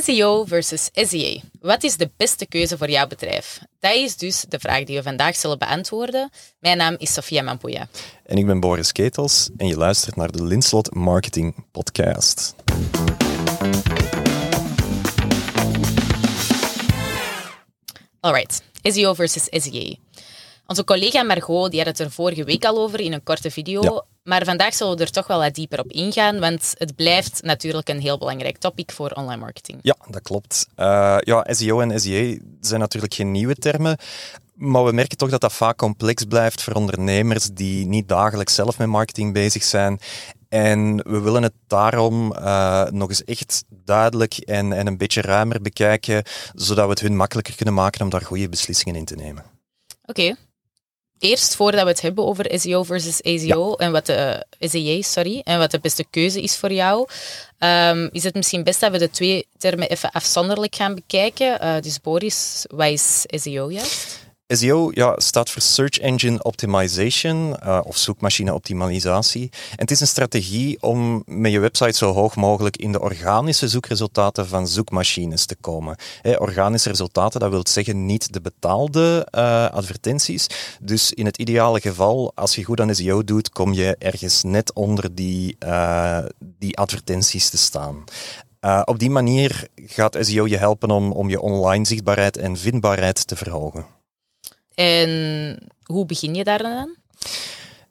SEO versus SEA. Wat is de beste keuze voor jouw bedrijf? Dat is dus de vraag die we vandaag zullen beantwoorden. Mijn naam is Sofia Mampuya. En ik ben Boris Ketels en je luistert naar de Linslot Marketing Podcast. Alright, SEO versus SEA. Onze collega Margot die had het er vorige week al over in een korte video. Maar vandaag zullen we er toch wel wat dieper op ingaan, want het blijft natuurlijk een heel belangrijk topic voor online marketing. Ja, dat klopt. Uh, ja, SEO en SEA zijn natuurlijk geen nieuwe termen. Maar we merken toch dat dat vaak complex blijft voor ondernemers die niet dagelijks zelf met marketing bezig zijn. En we willen het daarom uh, nog eens echt duidelijk en, en een beetje ruimer bekijken, zodat we het hun makkelijker kunnen maken om daar goede beslissingen in te nemen. Oké, eerst voordat we het hebben over SEO versus SEO en wat de uh, SEA, sorry, en wat de beste keuze is voor jou, um, is het misschien best dat we de twee termen even afzonderlijk gaan bekijken. Uh, dus Boris, wat is SEO juist? SEO ja, staat voor Search Engine Optimization uh, of zoekmachine optimalisatie. En het is een strategie om met je website zo hoog mogelijk in de organische zoekresultaten van zoekmachines te komen. organische resultaten, dat wil zeggen niet de betaalde uh, advertenties. Dus in het ideale geval, als je goed aan SEO doet, kom je ergens net onder die, uh, die advertenties te staan. op die manier gaat SEO je helpen om, om je online zichtbaarheid en vindbaarheid te verhogen. En hoe begin je daar dan aan?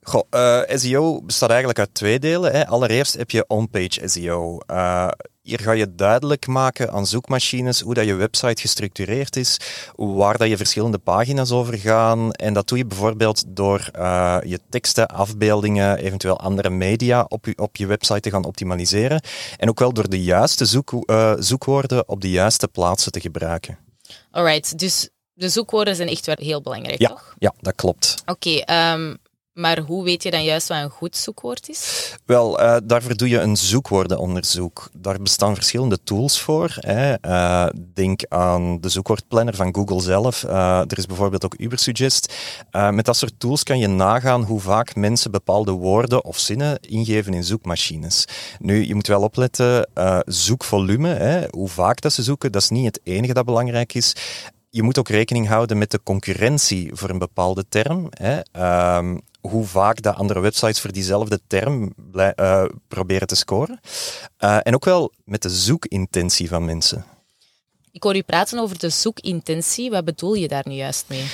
Goh, uh, SEO bestaat eigenlijk uit twee delen. Hè. Allereerst heb je on-page SEO. Uh, hier ga je duidelijk maken aan zoekmachines hoe dat je website gestructureerd is, waar dat je verschillende pagina's over gaan. En dat doe je bijvoorbeeld door uh, je teksten, afbeeldingen, eventueel andere media op je, op je website te gaan optimaliseren. En ook wel door de juiste zoek, zoekwoorden op de juiste plaatsen te gebruiken. Alright, dus de zoekwoorden zijn echt wel heel belangrijk, ja, toch? Ja, dat klopt. Oké, okay, um, maar hoe weet je dan juist wat een goed zoekwoord is? Wel, uh, daarvoor doe je een zoekwoordenonderzoek. Daar bestaan verschillende tools voor. Hè. Uh, denk aan de zoekwoordplanner van Google zelf. Uh, er is bijvoorbeeld ook Ubersuggest. met dat soort tools kan je nagaan hoe vaak mensen bepaalde woorden of zinnen ingeven in zoekmachines. Nu, je moet wel opletten, zoekvolume, hè, hoe vaak dat ze zoeken, dat is niet het enige dat belangrijk is je moet ook rekening houden met de concurrentie voor een bepaalde term. Hè. Um, hoe vaak de andere websites voor diezelfde term uh, proberen te scoren. Uh, en ook wel met de zoekintentie van mensen. Ik hoor u praten over de zoekintentie. Wat bedoel je daar nu juist mee?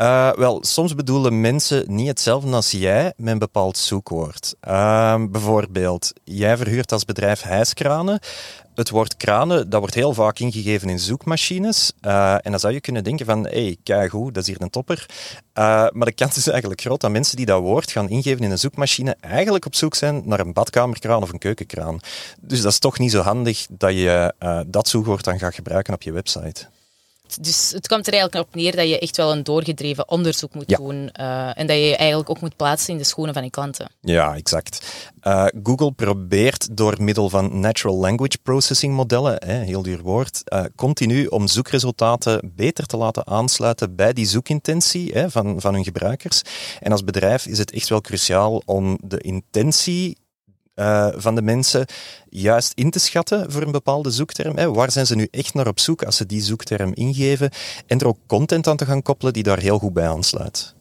Uh, wel, soms bedoelen mensen niet hetzelfde als jij met een bepaald zoekwoord. Uh, bijvoorbeeld, jij verhuurt als bedrijf hijskranen. Het woord kranen, dat wordt heel vaak ingegeven in zoekmachines. Uh, en dan zou je kunnen denken van, hé, hey, hoe, dat is hier een topper. maar de kans is eigenlijk groot dat mensen die dat woord gaan ingeven in een zoekmachine eigenlijk op zoek zijn naar een badkamerkraan of een keukenkraan. Dus dat is toch niet zo handig dat je dat zoekwoord dan gaat gebruiken op je website. Dus het komt er eigenlijk op neer dat je echt wel een doorgedreven onderzoek moet doen. Uh, en dat je je eigenlijk ook moet plaatsen in de schoenen van je klanten. Ja, exact. Uh, Google probeert door middel van natural language processing modellen, hè, heel duur woord, uh, continu om zoekresultaten beter te laten aansluiten bij die zoekintentie hè, van, van hun gebruikers. En als bedrijf is het echt wel cruciaal om de intentie uh, van de mensen juist in te schatten voor een bepaalde zoekterm. Hè. Waar zijn ze nu echt naar op zoek als ze die zoekterm ingeven? En er ook content aan te gaan koppelen die daar heel goed bij aansluit.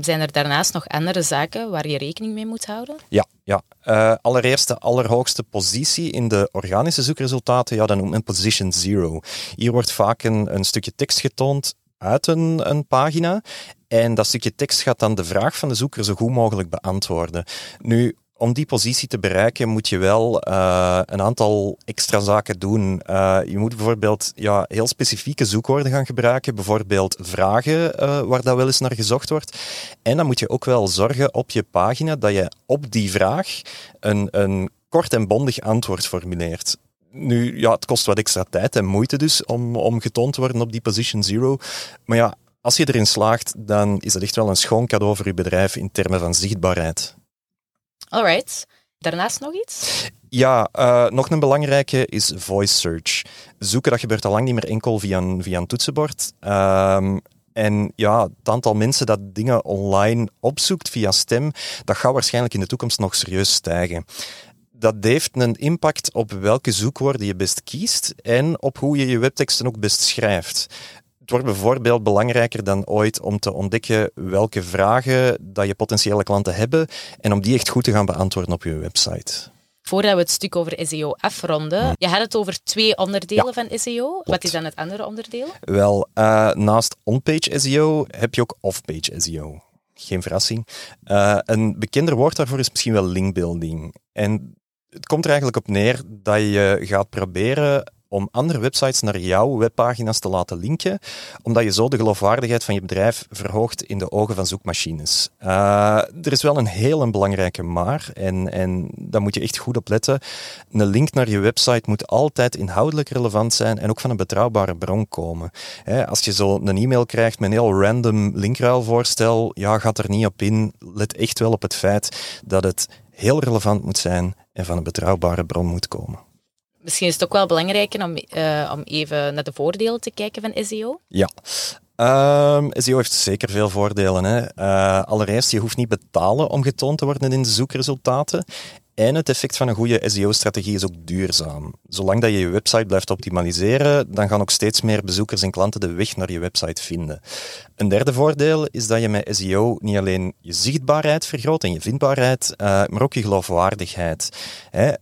Zijn er daarnaast nog andere zaken waar je rekening mee moet houden? Ja, ja. Uh, allereerst de allerhoogste positie in de organische zoekresultaten, ja, dan noemt men position zero. Hier wordt vaak een, een stukje tekst getoond uit een, een, pagina. En dat stukje tekst gaat dan de vraag van de zoeker zo goed mogelijk beantwoorden. Nu, om die positie te bereiken moet je wel uh, een aantal extra zaken doen. Uh, je moet bijvoorbeeld ja, heel specifieke zoekwoorden gaan gebruiken, bijvoorbeeld vragen uh, waar dat wel eens naar gezocht wordt. En dan moet je ook wel zorgen op je pagina dat je op die vraag een, een kort en bondig antwoord formuleert. Nu, ja, het kost wat extra tijd en moeite dus om, om getoond te worden op die position zero. Maar ja, als je erin slaagt, dan is dat echt wel een schoon cadeau voor je bedrijf in termen van zichtbaarheid. Alright. Daarnaast nog iets? Ja, uh, nog een belangrijke is voice search. Zoeken, dat gebeurt al lang niet meer enkel via een, via toetsenbord. Um, en ja, het aantal mensen dat dingen online opzoekt via stem, dat gaat waarschijnlijk in de toekomst nog serieus stijgen dat heeft een impact op welke zoekwoorden je best kiest en op hoe je je webteksten ook best schrijft. Wordt bijvoorbeeld belangrijker dan ooit om te ontdekken welke vragen dat je potentiële klanten hebben en om die echt goed te gaan beantwoorden op je website. Voordat we het stuk over SEO afronden, je had het over twee onderdelen van SEO. Wat is dan het andere onderdeel? Wel, uh, naast on-page SEO heb je ook off-page SEO. Geen verrassing. Uh, een bekender woord daarvoor is misschien wel linkbuilding. En het komt er eigenlijk op neer dat je gaat proberen om andere websites naar jouw webpagina's te laten linken, omdat je zo de geloofwaardigheid van je bedrijf verhoogt in de ogen van zoekmachines. Uh, er is wel een heel een belangrijke maar, en, en daar moet je echt goed op letten. Een link naar je website moet altijd inhoudelijk relevant zijn en ook van een betrouwbare bron komen. als je zo een e-mail krijgt met een heel random linkruilvoorstel, ja, gaat er niet op in. Let echt wel op het feit dat het heel relevant moet zijn en van een betrouwbare bron moet komen. Misschien is het ook wel belangrijk om, uh, om even naar de voordelen te kijken van SEO. Ja. Um, SEO heeft zeker veel voordelen. Hè. Uh, allereerst, je hoeft niet betalen om getoond te worden in de zoekresultaten. En het effect van een goede SEO-strategie is ook duurzaam. Zolang dat je je website blijft optimaliseren, dan gaan ook steeds meer bezoekers en klanten de weg naar je website vinden. Een derde voordeel is dat je met SEO niet alleen je zichtbaarheid vergroot en je vindbaarheid, uh, maar ook je geloofwaardigheid. Hè?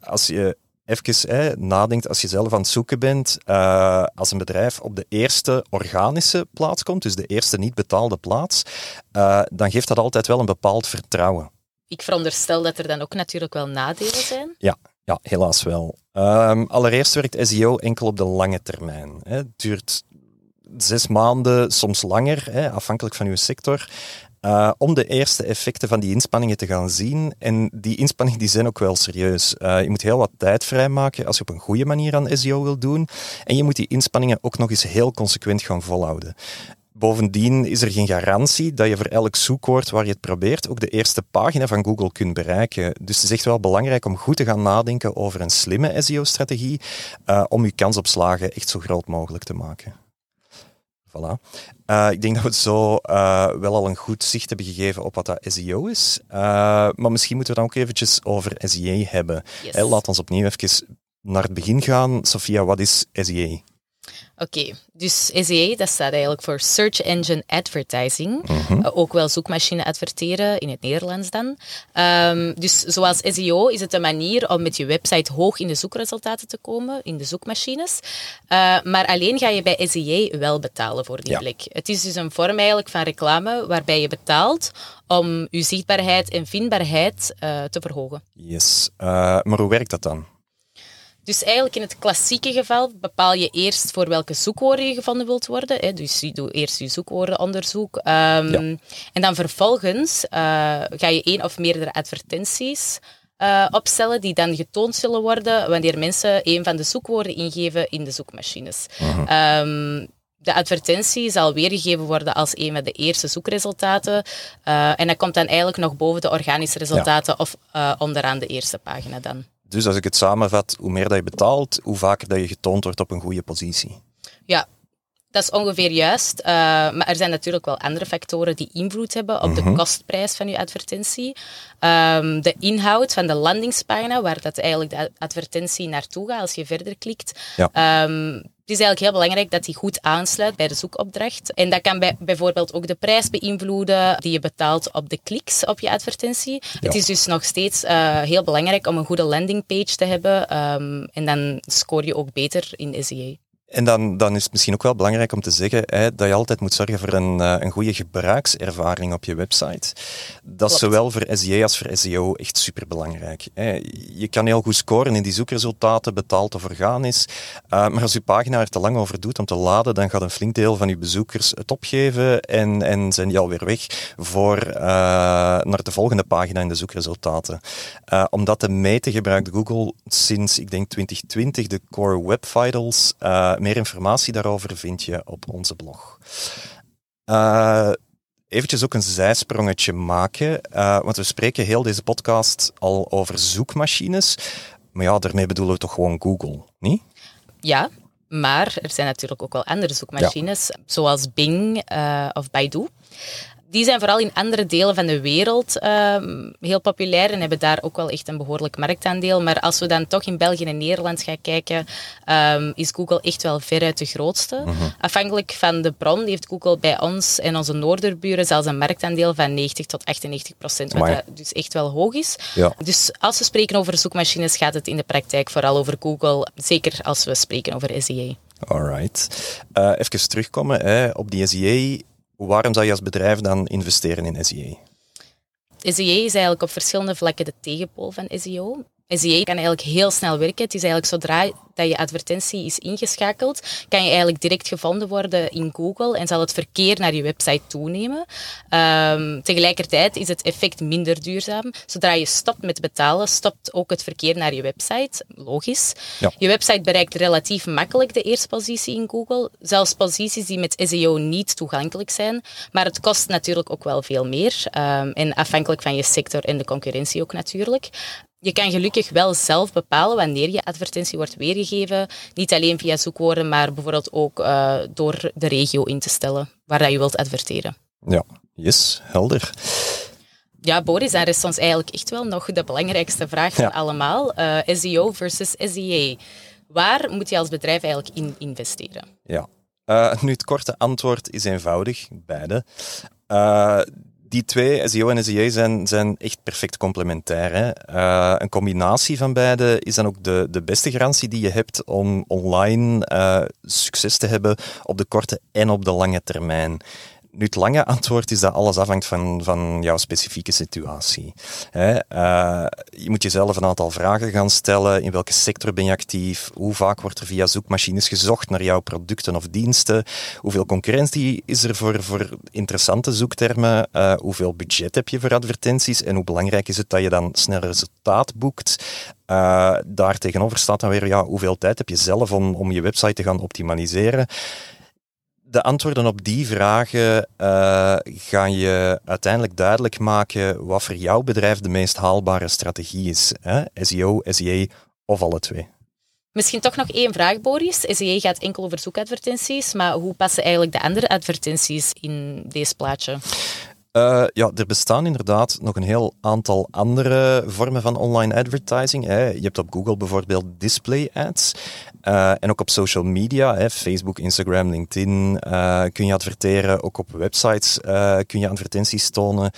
Als je even nadenkt als je zelf aan het zoeken bent, uh, als een bedrijf op de eerste organische plaats komt, dus de eerste niet betaalde plaats, uh, dan geeft dat altijd wel een bepaald vertrouwen. Ik veronderstel dat er dan ook natuurlijk wel nadelen zijn. Ja, ja helaas wel. Um, allereerst werkt SEO enkel op de lange termijn. Hè. Het duurt zes maanden, soms langer, hè, afhankelijk van uw sector. Uh, om de eerste effecten van die inspanningen te gaan zien. En die inspanningen die zijn ook wel serieus. Uh, je moet heel wat tijd vrijmaken als je op een goede manier aan SEO wil doen. En je moet die inspanningen ook nog eens heel consequent gaan volhouden. Bovendien is er geen garantie dat je voor elk zoekwoord waar je het probeert ook de eerste pagina van Google kunt bereiken. Dus het is echt wel belangrijk om goed te gaan nadenken over een slimme SEO-strategie uh, om je kans op slagen echt zo groot mogelijk te maken. Voilà. Uh, ik denk dat we het zo uh, wel al een goed zicht hebben gegeven op wat dat SEO is. Uh, maar misschien moeten we dan ook eventjes over SEA hebben. Yes. Hey, laat ons opnieuw even naar het begin gaan. Sophia, wat is SEA? Oké, okay, dus SEA dat staat eigenlijk voor Search Engine Advertising, -hmm. uh, ook wel zoekmachine adverteren in het Nederlands dan. Um, dus zoals SEO is het een manier om met je website hoog in de zoekresultaten te komen, in de zoekmachines. Uh, maar alleen ga je bij SEA wel betalen voor die ja. plek. Het is dus een vorm eigenlijk van reclame waarbij je betaalt om je zichtbaarheid en vindbaarheid uh, te verhogen. Yes, maar hoe werkt dat dan? Dus eigenlijk in het klassieke geval bepaal je eerst voor welke zoekwoorden je gevonden wilt worden. Hè. Dus je doet eerst je zoekwoordenonderzoek. Um, ja. En dan vervolgens uh, ga je één of meerdere advertenties uh, opstellen die dan getoond zullen worden wanneer mensen een van de zoekwoorden ingeven in de zoekmachines. Um, de advertentie zal weergegeven worden als een van de eerste zoekresultaten. Uh, en dat komt dan eigenlijk nog boven de organische resultaten ja. of onderaan de eerste pagina dan. Dus als ik het samenvat, hoe meer dat je betaalt, hoe vaker dat je getoond wordt op een goede positie. Ja, dat is ongeveer juist. Uh, maar er zijn natuurlijk wel andere factoren die invloed hebben op mm -hmm. de kostprijs van je advertentie. Um, de inhoud van de landingspagina, waar dat eigenlijk de advertentie naartoe gaat als je verder klikt. Ja. Um, het is eigenlijk heel belangrijk dat die goed aansluit bij de zoekopdracht. En dat kan bij, bijvoorbeeld ook de prijs beïnvloeden die je betaalt op de kliks op je advertentie. Ja. Het is dus nog steeds uh, heel belangrijk om een goede landingpage te hebben. Um, en dan score je ook beter in SEA. En dan, dan is het misschien ook wel belangrijk om te zeggen hè, dat je altijd moet zorgen voor een, uh, een goede gebruikservaring op je website. Dat is zowel voor SEA als voor SEO echt superbelangrijk. Hè. Je kan heel goed scoren in die zoekresultaten, betaald of organisch. Uh, maar als je pagina er te lang over doet om te laden, dan gaat een flink deel van je bezoekers het opgeven en, en zijn die alweer weg voor uh, naar de volgende pagina in de zoekresultaten. om dat te meten gebruikt Google sinds, ik denk 2020, de Core Web Vitals meer informatie daarover vind je op onze blog. Uh, eventjes ook een zijsprongetje maken, uh, want we spreken heel deze podcast al over zoekmachines. Maar ja, daarmee bedoelen we toch gewoon Google, niet? Ja, maar er zijn natuurlijk ook wel andere zoekmachines, ja. zoals Bing of Baidu. Die zijn vooral in andere delen van de wereld ehm, heel populair en hebben daar ook wel echt een behoorlijk marktaandeel. Maar als we dan toch in België en Nederland gaan kijken, ehm, is Google echt wel veruit de grootste. Mhm. Afhankelijk van de bron heeft Google bij ons en onze noorderburen zelfs een marktaandeel van 90 tot 98 procent, wat dat dus echt wel hoog is. Ja. Dus als we spreken over zoekmachines, gaat het in de praktijk vooral over Google. Zeker als we spreken over SEA. Alright. Eh even terugkomen hè, op die SEA. Waarom zou je als bedrijf dan investeren in SEA? SEA is eigenlijk op verschillende vlakken de tegenpool van SEO. SEA kan eigenlijk heel snel werken. Het is eigenlijk zodra dat je advertentie is ingeschakeld, kan je eigenlijk direct gevonden worden in Google en zal het verkeer naar je website toenemen. Ehm, tegelijkertijd is het effect minder duurzaam. Zodra je stopt met betalen, stopt ook het verkeer naar je website. Logisch. Ja. Je website bereikt relatief makkelijk de eerste positie in Google. Zelfs posities die met SEO niet toegankelijk zijn. Maar het kost natuurlijk ook wel veel meer. Ehm, en afhankelijk van je sector en de concurrentie ook natuurlijk. Je kan gelukkig wel zelf bepalen wanneer je advertentie wordt weergegeven. Niet alleen via zoekwoorden, maar bijvoorbeeld ook eh, door de regio in te stellen waar dat je wilt adverteren. Ja, yes, helder. Ja, Boris, dan rest ons eigenlijk echt wel nog de belangrijkste vraag van allemaal. Eh, SEO versus SEA. Waar moet je als bedrijf eigenlijk in investeren? Ja. Eh, nu, het korte antwoord is eenvoudig, beide. Eh, die twee, SEO en SEA, zijn, zijn echt perfect complementair. Hè? Eh, een combinatie van beide is dan ook de, de beste garantie die je hebt om online eh, succes te hebben op de korte en op de lange termijn. Nu, het lange antwoord is dat alles afhangt van, van jouw specifieke situatie. Hè? Eh, je moet jezelf een aantal vragen gaan stellen. In welke sector ben je actief? Hoe vaak wordt er via zoekmachines gezocht naar jouw producten of diensten? Hoeveel concurrentie is er voor, voor interessante zoektermen? Eh, hoeveel budget heb je voor advertenties? En hoe belangrijk is het dat je dan snel resultaat boekt? Uh, daar tegenover staat dan weer, ja, hoeveel tijd heb je zelf om, om je website te gaan optimaliseren? De antwoorden op die vragen uh, gaan je uiteindelijk duidelijk maken wat voor jouw bedrijf de meest haalbare strategie is. Hè? SEO, SEA of alle twee. Misschien toch nog één vraag, Boris. SEA gaat enkel over zoekadvertenties, maar hoe passen eigenlijk de andere advertenties in deze plaatje? Uh, ja, er bestaan inderdaad nog een heel aantal andere vormen van online advertising. Hè. Je hebt op Google bijvoorbeeld display ads. Uh, en ook op social media, hè, Facebook, Instagram, LinkedIn, uh, kun je adverteren. Ook op websites kun je advertenties tonen.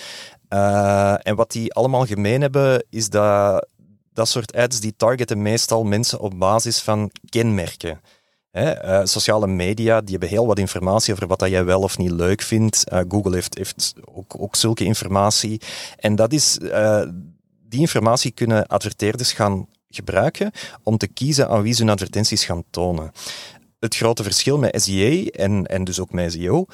en wat die allemaal gemeen hebben, is dat dat soort ads die targeten meestal mensen op basis van kenmerken. Hè, uh, sociale media die hebben heel wat informatie over wat dat jij wel of niet leuk vindt. Uh, Google heeft, heeft ook, ook zulke informatie. En dat is, uh, die informatie kunnen adverteerders gaan gebruiken om te kiezen aan wie ze hun advertenties gaan tonen. Het grote verschil met SEA en, en dus ook met SEO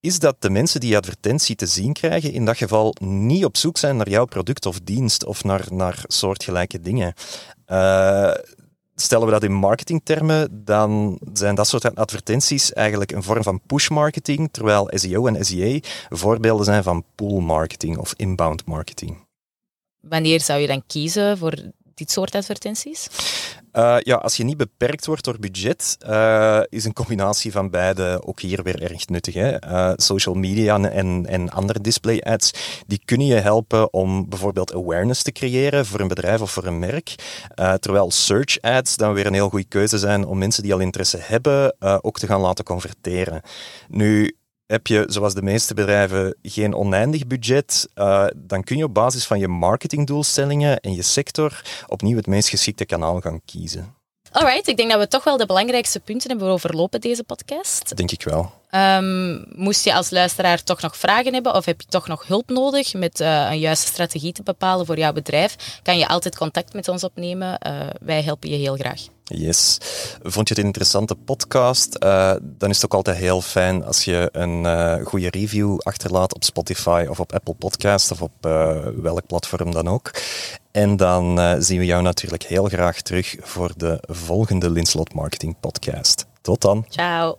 is dat de mensen die advertentie te zien krijgen in dat geval niet op zoek zijn naar jouw product of dienst of naar, naar soortgelijke dingen. Stellen we dat in marketingtermen, dan zijn dat soort advertenties eigenlijk een vorm van push marketing, terwijl SEO en SEA voorbeelden zijn van pull marketing of inbound marketing. Wanneer zou je dan kiezen voor dit soort advertenties? Uh, ja, als je niet beperkt wordt door budget, uh, is een combinatie van beide ook hier weer erg nuttig. Hè? Uh, social media en, en andere display ads, die kunnen je helpen om bijvoorbeeld awareness te creëren voor een bedrijf of voor een merk. terwijl search ads dan weer een heel goede keuze zijn om mensen die al interesse hebben ook te gaan laten converteren. Nu, heb je, zoals de meeste bedrijven, geen oneindig budget, uh, dan kun je op basis van je marketingdoelstellingen en je sector opnieuw het meest geschikte kanaal gaan kiezen. Alright, ik denk dat we toch wel de belangrijkste punten hebben overlopen deze podcast. Denk ik wel. Um, moest je als luisteraar toch nog vragen hebben of heb je toch nog hulp nodig met uh, een juiste strategie te bepalen voor jouw bedrijf, kan je altijd contact met ons opnemen. Uh, wij helpen je heel graag. Yes. Vond je het een interessante podcast? Uh, dan is het ook altijd heel fijn als je een uh, goede review achterlaat op Spotify of op Apple Podcast of op uh, welk platform dan ook. En dan zien we jou natuurlijk heel graag terug voor de volgende Linslot Marketing Podcast. Tot dan. Ciao.